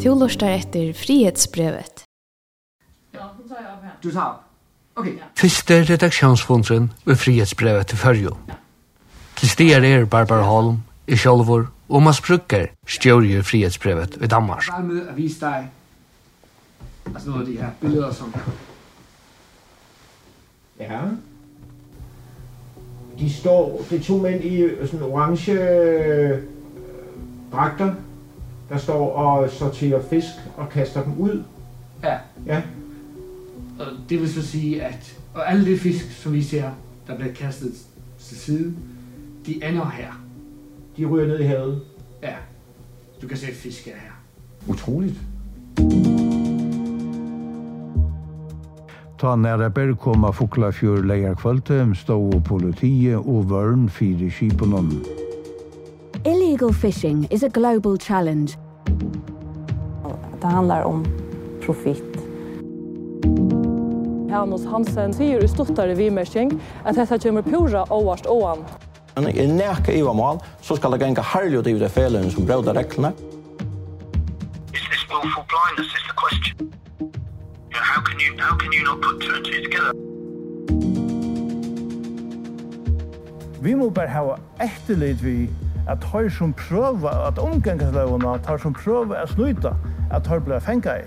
Du lustar etter frihetsbrevet. Ja, så tar jeg av her. Du tar Okej. Ok. Fyrste redaksjonsfondsen ved frihetsbrevet til Førjo. Til stier er Barbara Holm, i Kjolvor og Mads Brugger stjør frihetsbrevet i Danmark. Jeg med at vise deg altså noen av de her billeder som... Ja. De står, det er to mænd i sådan orange øh, dragter, der står og sorterer fisk og kaster dem ud. Ja. Ja. Og det vil så sige, at og alle de fisk, som vi ser, der bliver kastet til side, de ender her. De ryger ned i havet. Ja. Du kan se, at fisk er her. Utroligt. Ta næra ber koma fuklafjør leierkvölde, stå og politiet og vørn fire skipunnen. Illegal fishing is a global challenge. Det handlar om profit. Hanus Hansen sier i stortare vimersing at dette kommer pura overst oan. Men i näka i mål, så skal det genga herlig ut i det felen som brød av. Is this willful blindness is the question? You know, how, can you, how can you not put two and two together? Vi må bare ha etterlit vi at høyr som prøva at omgangsløvene, at som prøva at snuta, at høyr blir fengt i.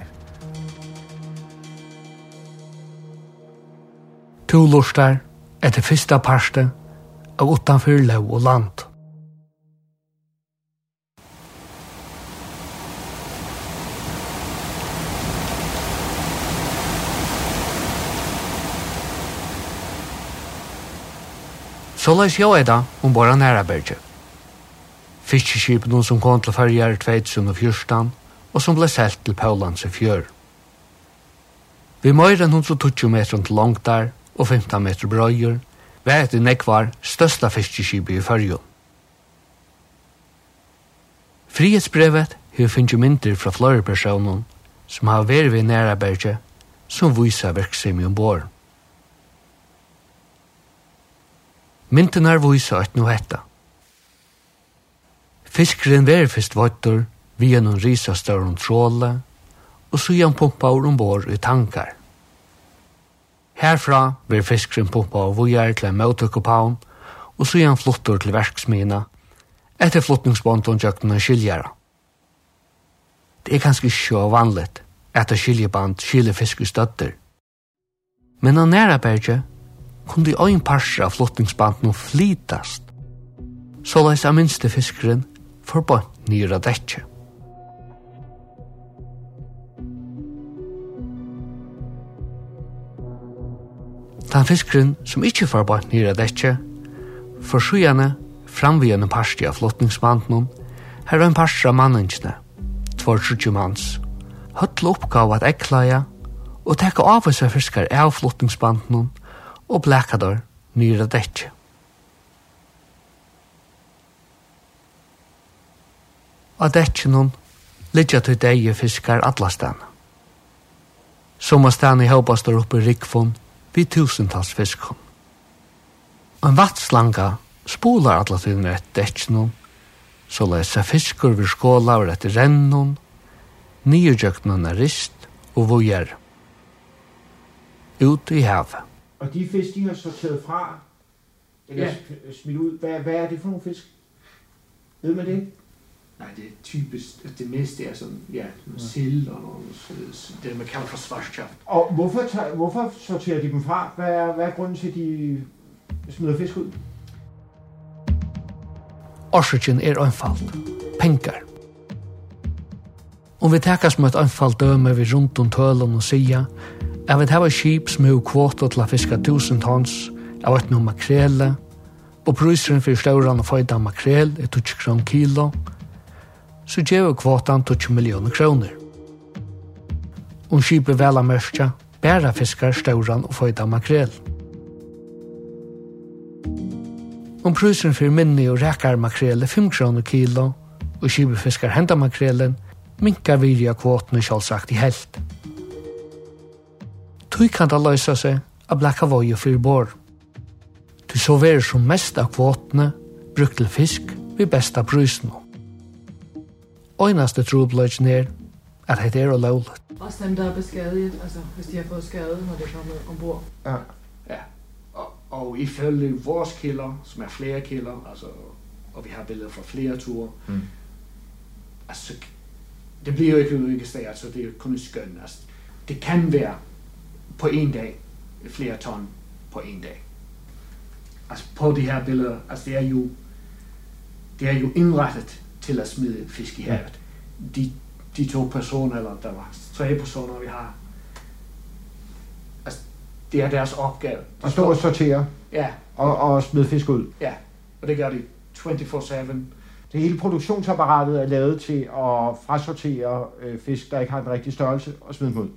To lustar etter fyrsta parste av utanfyr løv og land. Så løs jo edda om bara næra berget fiskeskipen som kom til ferjer 2014 og som ble selt til Paulands i fjør. Vi møyre enn 120 meter til langt der, og 15 meter brøyer, var etter nekvar størsta fiskeskipet i fyrjo. Frihetsbrevet har finnst myndir fra flere personer som har vært ved nærarbeidje som viser virksomhet i ombord. Myndene er viser at nå hetta – Fiskeren var først vattor, vi noen risa større tråle, og så gjør han pumpa over ombord i tankar. Herfra var fiskeren pumpa av vujar til en møtekopavn, og så gjør han flottor til verksmina, etter flottningsbånden tjøkken og skiljara. Det er kanskje ikke så vanligt at det skiljeband skiljer fisk i støtter. Men av næra berget kunne ein øyn parser av flottningsbanden flytast. Så leis av minste fiskeren forbønt nyra dekje. Den fiskeren som ikkje forbønt nyra dekje, forsøgjene framvigende parsti av flottningsmannen, her var en parsti av manningene, tvår trutjumanns, høttle oppgave at eklaja, og tekka av seg fiskar av flottningsmannen og blekador nyra dekje. at etjenon litja til deie fiskar atlastan. Soma stan i haupa står oppe rikfon vi tusentals fiskon. En vatslanga spolar atlatin et etjenon så lesa fiskur vi skåla og etter rennon, nyerjøknan er rist og vujer Ut i havet. Og de fisk, de har sorteret fra, eller ja. smidt ud, hvad, hvad er det for nogle fisk? Ved man det? Nej, det er typisk, at det meste er sådan, ja, sill och något det man kalder for för Og hvorfor, tager, hvorfor sorterer de dem fra? Hvad er, hvad er grunden til, at de smider fisk ud? Orsaken er einfald. Pengar. Om vi tekar som et anfall døme vi rundt om tølen og sia, er vi hava skip som er kvotet til å fiska tusen tons, av et noe makrele, og prusren for stauran og føyda makrel er 20 kron kilo, og så gjør kvotan 20 millioner kroner. Om skipet vel av mørkja, bæra fiskar stauran og føyda makrel. Om prusen for minni og rekar makrele 5 kroner kilo, og skipet fiskar henda makrelen, minkar virja kvotan og sjálfsagt i helt. Tui kan da løysa seg a blekka voie fyrir bor. Du så veri som mest av kvotene brukt til fisk vi besta prusene øynaste trobløgjen er at det er lovligt. Også dem, der er beskadiget, altså hvis de har fået skade, når de er kommet ombord. Ja. ja. Og, og ifølge vores kilder, som er flere kilder, altså, og vi har billeder fra flere ture, mm. altså, det bliver jo ikke udregistreret, så det er kun et skøn. Altså, det kan være på en dag flere ton på en dag. Altså på de her billeder, altså det er jo, det er jo indrettet til at smide en fisk i havet. De, de to personer, eller der var tre personer, vi har, altså, det er deres opgave. De og stå og sortere? Ja. Og, og smide fisk ud? Ja, og det gør de 24-7. Det hele produktionsapparatet er lavet til at frasortere øh, fisk, der ikke har den rigtige størrelse, og smide dem ud?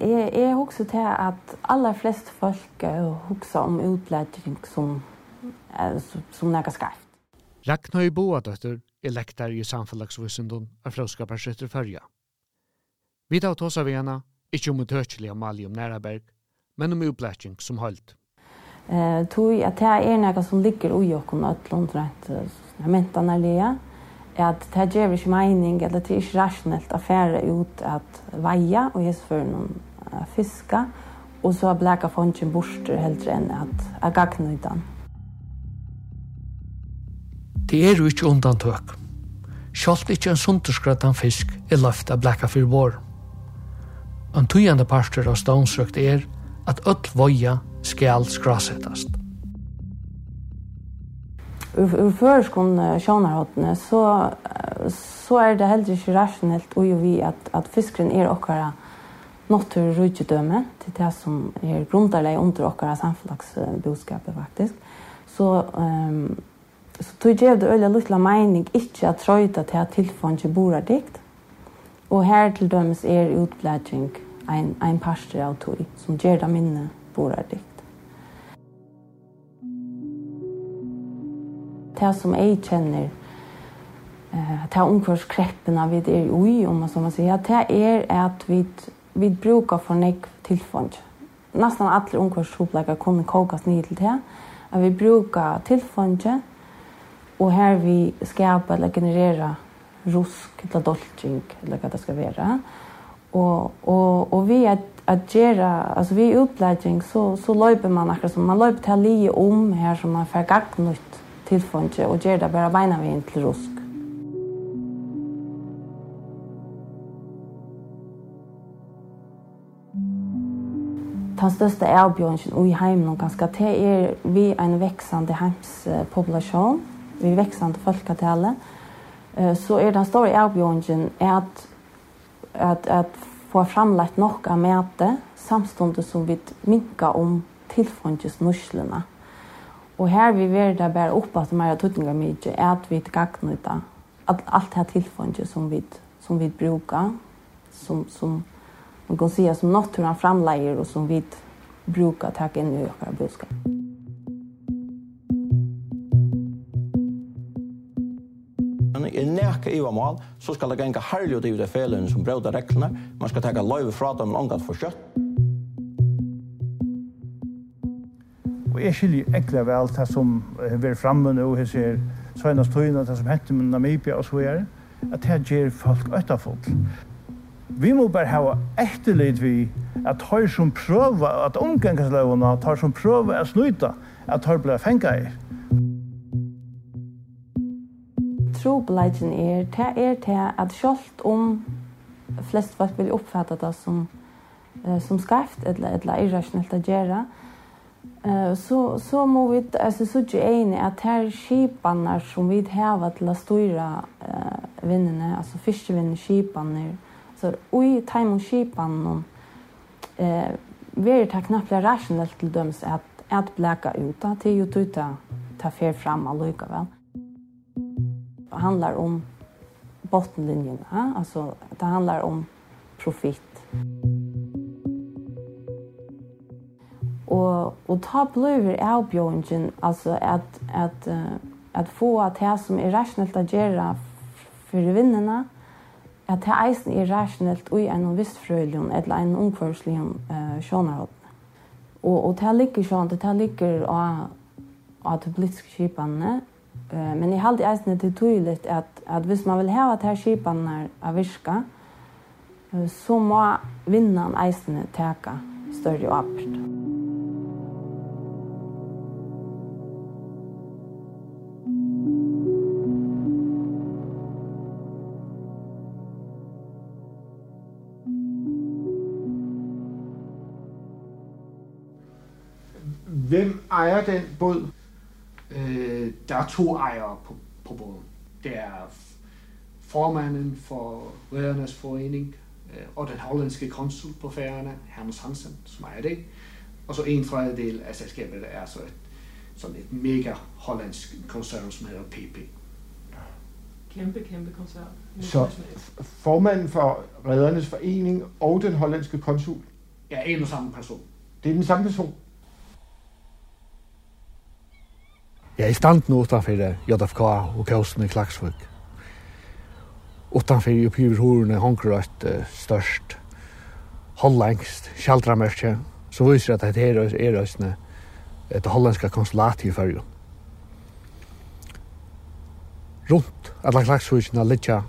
Jeg, jeg husker til at aller flest folk husker om utlæring som, som nægge skarft. Ragnhøy Boadøtter er lektar i samfunnsvisendun av Flåskaparskjøtter Førja. Vi tar tås av henne, ikke om utøkjelig om Mali om Næraberg, men om utlæring som holdt. Eh, tog at det er noe som ligger ui okken og et eller annet rett, mentan er lia, at det gjør ikke mening, eller det er ikke rasjonelt å fære ut at veia, og jeg spør noen uh, fiska, og så blæka fongen borster heldre enn at jeg gagner ut den. Det er jo ikke undantøk. Sjalt ikke en sunderskrattan fisk er løft av bleka for vår. En tøyende parter av stånsrøkt er at öll voja skal skrasetast ur, ur føreskon sjånarhåttene, så, så er det heller ikke rasjonelt og jo vi at, at fiskeren er okkara natur rujtjedøme til det som er grundarleg under okkara samflagsboskapet faktisk. Så, um, så tog jeg det øyla luttla mening ikke at trøyta til at tilfånd ikke bor dikt. Og her til dømes er utblætjeng ein, ein parster av tog som gjør det minne bor dikt. det som jeg kjenner, eh, det er omkvarskreppene vi er i, om man så må si, det er at vi, vi bruker for nekk tilfond. Nesten alle omkvarskjoplekker kunne kokes nye til det, at vi bruker tilfondet, og her vi skaper eller genererer rusk eller dolching, eller hva det skal være. Og, og, og vi er at gjøre, altså vi er utlegging, så, så løper man akkurat som, man løper til å li om her som man får gagnet tilfunnet og gjør det bare beina vi inn til rusk. Den største avbjørnsen i heimen ganske til er vi en veksande heimspopulasjon, vi veksende folketallet, så er den store avbjørnsen at, at, at få framlagt nok av mæte samståndet som vi minka om tilfunnet nuslene. Mm Og her vi ver det bare opp at mer tutninga mykje er at vi gagnuta at alt her tilfunnet som vi som vi brukar som som man kan säga som naturen framlägger och som vi brukar ta in i våra budskap. er nekka i mal, så skal det genga herlig ut i det felen som brøda reglene, man skal teka løyve fra dem langt for kjøtt. Og jeg skiljer ekle vel det som er framme nå, jeg ser Søgnas Tøyna, det som henter med Namibia og så er, at det gjør folk øttafolk. Vi må bare ha etterlid vi at tar som prøver at omgangsløvene, tar som prøver at snuta, at tar blir fengt i. Trobladjen er, det er det at selv om flest folk vil oppfatte det som, som skarft eller, eller irrasjonelt å gjøre, så så må vi alltså så ju en att här skiparna som vi har till att styra eh vinnarna alltså fiskevinnarna skiparna så oj time on skiparna eh vi tar knappt rationellt till döms att att bläka ut att det ju tuta ta fer fram alluga väl. Det handlar om bottenlinjen, alltså det handlar om profit. og og ta blöver avbjørnjen altså at at uh, at få at det som er rationelt at gjøre for vinnerne at det eisen er rasjonelt og en visst frøyljon eller en omkvarslig uh, sjånerhånd. Og, og det ligger sånn, det ligger av, av de politiske skipene, uh, men jeg halte eisen til tydelig at, at hvis man vil ha at her skipene er virka, uh, så må vinnan eisen teka større opprytt. Hvem ejer den båd? Øh, der er to ejere på, på båden. Det er formanden for Redernes Forening øh, og den hollandske konsul på færgerne, Hermes Hansen, som ejer det. Og så en tredjedel af selskabet er så et, sådan et mega hollandsk koncern, som hedder PP. Kæmpe, kæmpe koncern. Så formanden for Redernes Forening og den hollandske konsul? Ja, en og samme person. Det er den samme person? Jeg er i stand nå utenfor JFK og Kausen i Klagsvøk. Utenfor i oppgiver horene honker et uh, størst hollengst kjaldramørkje, så viser at det her er røsene et hollandska konsulat i fyrju. Rundt alle Klagsvøkene litja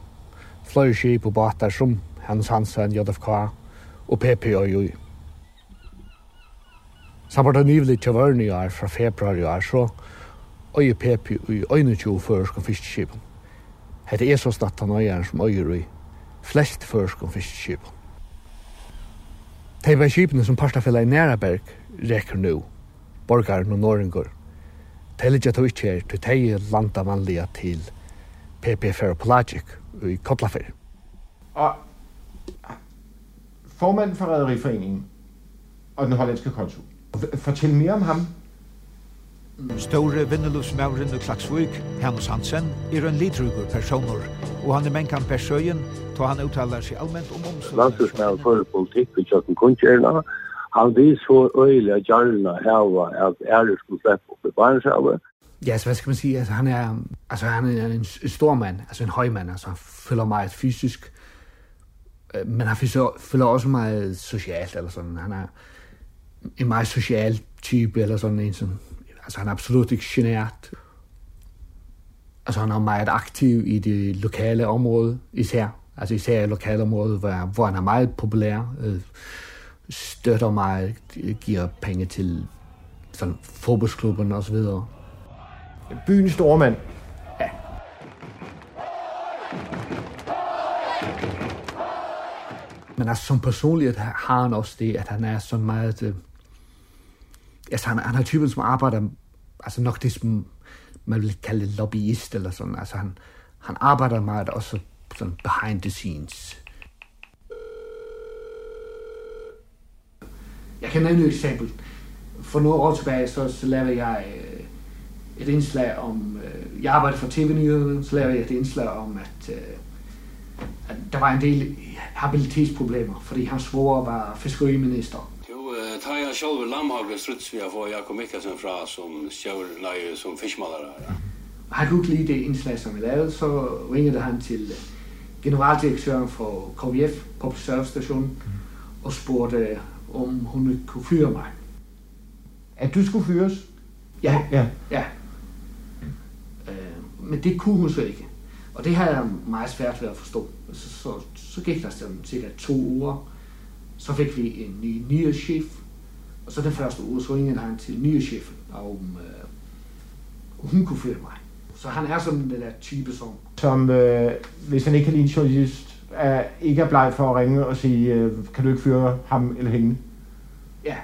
fløy skip og bater som Hans Hansen, JFK og PPOI. Samtidig nylig til vørn i år, fra februar i år, så øye pepi i øyne tjo førsk og fiskeskipen. Hette er så snatt han øyeren som øyer i flest førsk og fiskeskipen. Teiva skipene som partafella i Næraberg rekker nu, borgaren og norringur. Teilidja tog ikke her, til tei landa vanliga til PP Ferropelagic i Kotlafer. Og formanden for Rederiforeningen og den hollandske konsul. fortell mere om ham. Store vinnelufsmauren i Klaksvik, Hannes Hansen, er en litrugur personer, og han er menkan per søyen, då han uttalar seg allmänt om omsorg. Landsursmauren for politikk vi Kjøkken Kuntjerna, han vil så øyla gjerna heva at ære skulle slippe opp i Barentshavet. Ja, så hvad skal man sige, altså han er, altså, han er en stor mand, altså en høj mand, altså han føler meget fysisk, men han føler også meget socialt, eller sådan, han er en meget social type, eller sådan en sådan, alltså han er absolut inte genert. Alltså han er meget aktiv i det lokale område især. Alltså især i lokale område, hvor, hvor han er meget populær. Øh, støtter mig, giver penge til sådan fodboldsklubben og så videre. Byens stormand. Ja. Men altså som personlighed har han også det, at han er så meget altså han, han er typen, som arbejder, altså nok det, som man vil kalde lobbyist eller sådan. Altså han, han arbejder meget også sådan behind the scenes. Jeg kan nævne et eksempel. For nogle år tilbage, så, så lavede jeg et indslag om, jeg arbejder for TV-nyhederne, så lavede jeg et indslag om, at, at der var en del habilitetsproblemer, fordi hans svore var fiskeriminister tar jag själv Lammhagen struts vi får Jakob Mikkelsen fra som kör nej som fiskmålare. Har du lige det indslag som vi lavede, så ringede han til generaldirektøren for KVF på servicestationen og spurgte om hun ikke kunne fyre mig. At du skulle fyres? Ja. Ja. ja. Øh, men det kunne hun så ikke. Og det havde jeg meget svært ved at forstå. Så, så, så gik der sådan cirka to uger, så fik vi en ny nyhedschef, Og så den første uge, så ringede han til nye chefen, om, øh, og hun kunne føre mig. Så han er sådan den der type som... Som, øh, hvis han ikke kan lide en journalist, er, ikke er bleg for at ringe og sige, øh, kan du ikke føre ham eller hende? Ja.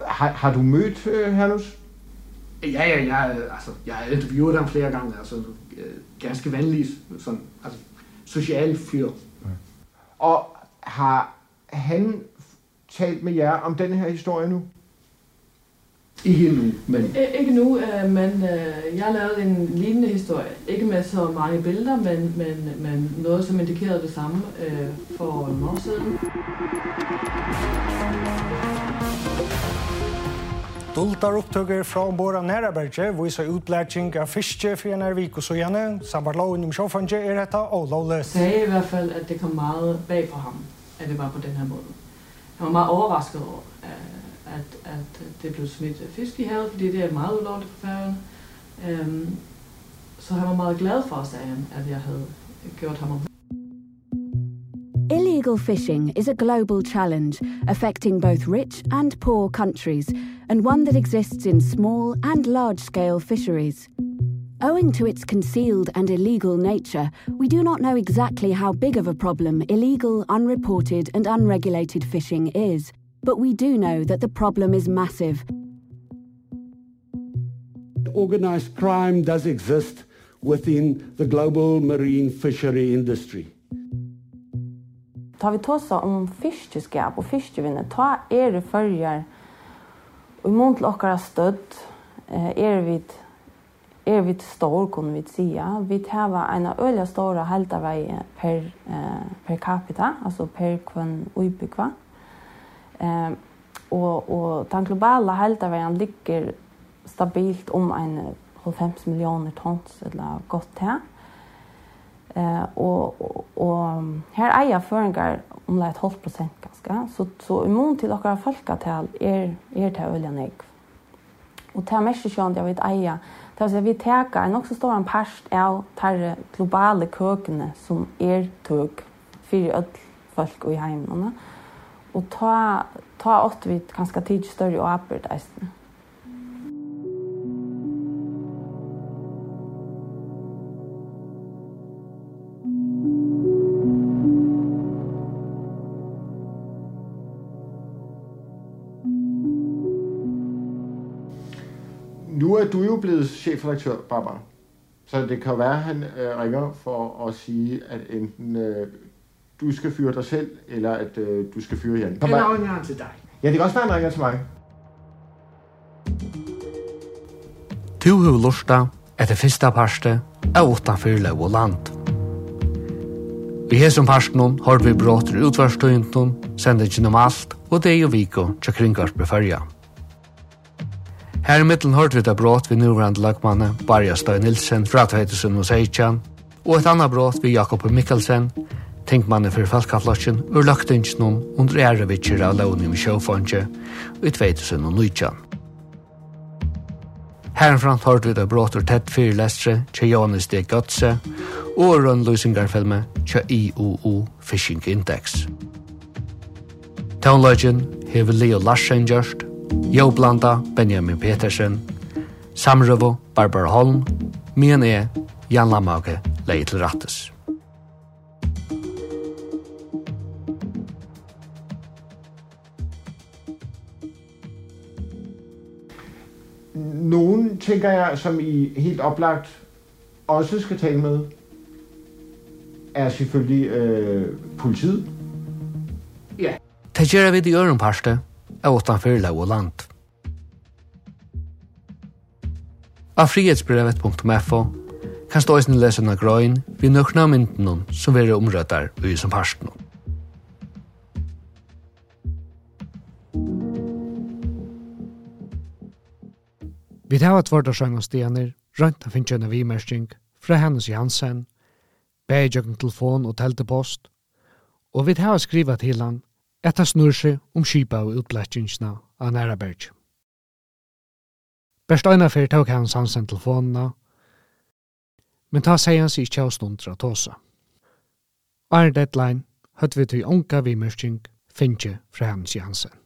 Har, har du mødt øh, Hernus? Ja, ja, ja. altså, jeg har interviewet ham flere gange, altså øh, ganske vanlig, sådan, altså, social fyr. Ja. Og har han talt med jer om denne her historie nu? Ikke nu, men... I, ikke nu, øh, men øh, jeg lavede en lignende historie. Ikke med så mange billeder, men, men, men noget, som indikerede det samme øh, for en år siden. Dultar upptøkker fra ombord av Næraberge viser utblætsing av fiske for en er vik og søgjene. Samvart loven om sjåfange er dette og lovløs. Det er i hvert fall at det kom meget bag på ham, at det var på den her måten. Jeg var meget overrasket over, at, at det blev smidt fisk i havet, fordi det er meget ulovligt på færgen. Øhm, så han var meget glad for, sagde han, at jeg havde gjort ham om. Illegal fishing is a global challenge affecting both rich and poor countries and one that exists in small and large-scale fisheries. Owing to its concealed and illegal nature, we do not know exactly how big of a problem illegal, unreported and unregulated fishing is, but we do know that the problem is massive. Organized crime does exist within the global marine fishery industry. Ta vi tosa om fiskeskap og fiskevinne, ta er det følger og i mån til okkara stødd er vi er vi stor kunne vi säga. Vi tar en öliga stora haltarvej per, eh, per capita, altså per kvann uibygva. Eh, og, og den globala haltarvägen ligger stabilt om en 50 millioner tons eller gott til. Eh och och här eier føringar om leit 12% ganska så så immun til okkara folkatal er er til øljan och det mest sjön jag vet eja. Det så vi teka en också stor en past av de globala køkene som er tog för öll folk i heimene. Och ta, ta åt vi ganska tid större och apert eisene. nu er du jo blevet chefredaktør, Barbara. Så det kan være, at han øh, ringer for at sige, at enten øh, du skal fyre dig selv, eller at øh, du skal fyre Jan. Eller ringer til dig. Ja, det kan også være, at han ringer til mig. Tu hu lusta etter fyrsta parste av utanfyr lov og land. I hesum parsten har vi bråter utvarstøyntun, sender gjennom alt og det er jo viko tja kringars beferja. Her i middelen hørte vi det brått ved nuvrande lagmannen Barja Støy Nilsen fra Tøytesen og Seitjan, og et annet brått ved Jakob Mikkelsen, tenkmannen for Falkaflotjen, ur lagtingsnum under ærevitsjer av lovning med sjøfondje i Tøytesen og Nujtjan. Herrenframt hørte vi det brått ur tett fire lestre til Johannes D. Götze og rønnløsingarfilme til IOO Fishing Index. Townlodgen hever Leo Larsen gjørst, Jo Blanda, Benjamin Petersen, Samrøvo, Barbara Holm, Mien E, Jan Lamage, Leie til Rattes. Nogen, tænker jeg, som I helt oplagt også skal tale med, er selvfølgelig øh, politiet. Ja. Det gjør vi i ørenparste, av utanför lov og land. Av frihetsbrevet.fo kan stå eisen lesa av grøyen vi nøkna mynden som vera omrøttar ui som parsten. Vi tar et sjøng og stener, rønt av finnkjønne vimerskning, fra hennes Jansen, beidjøkken telefon og teltepost, og vi tar skriva til han Etta snur seg om skipa og utblættingsna av Næraberg. Berst øyna fyrir tåk hans hans telefonina, men ta seg hans ikkje av stundra tåsa. Iron Deadline høtt vi til onka vimørsing finnje fra hans Jansen.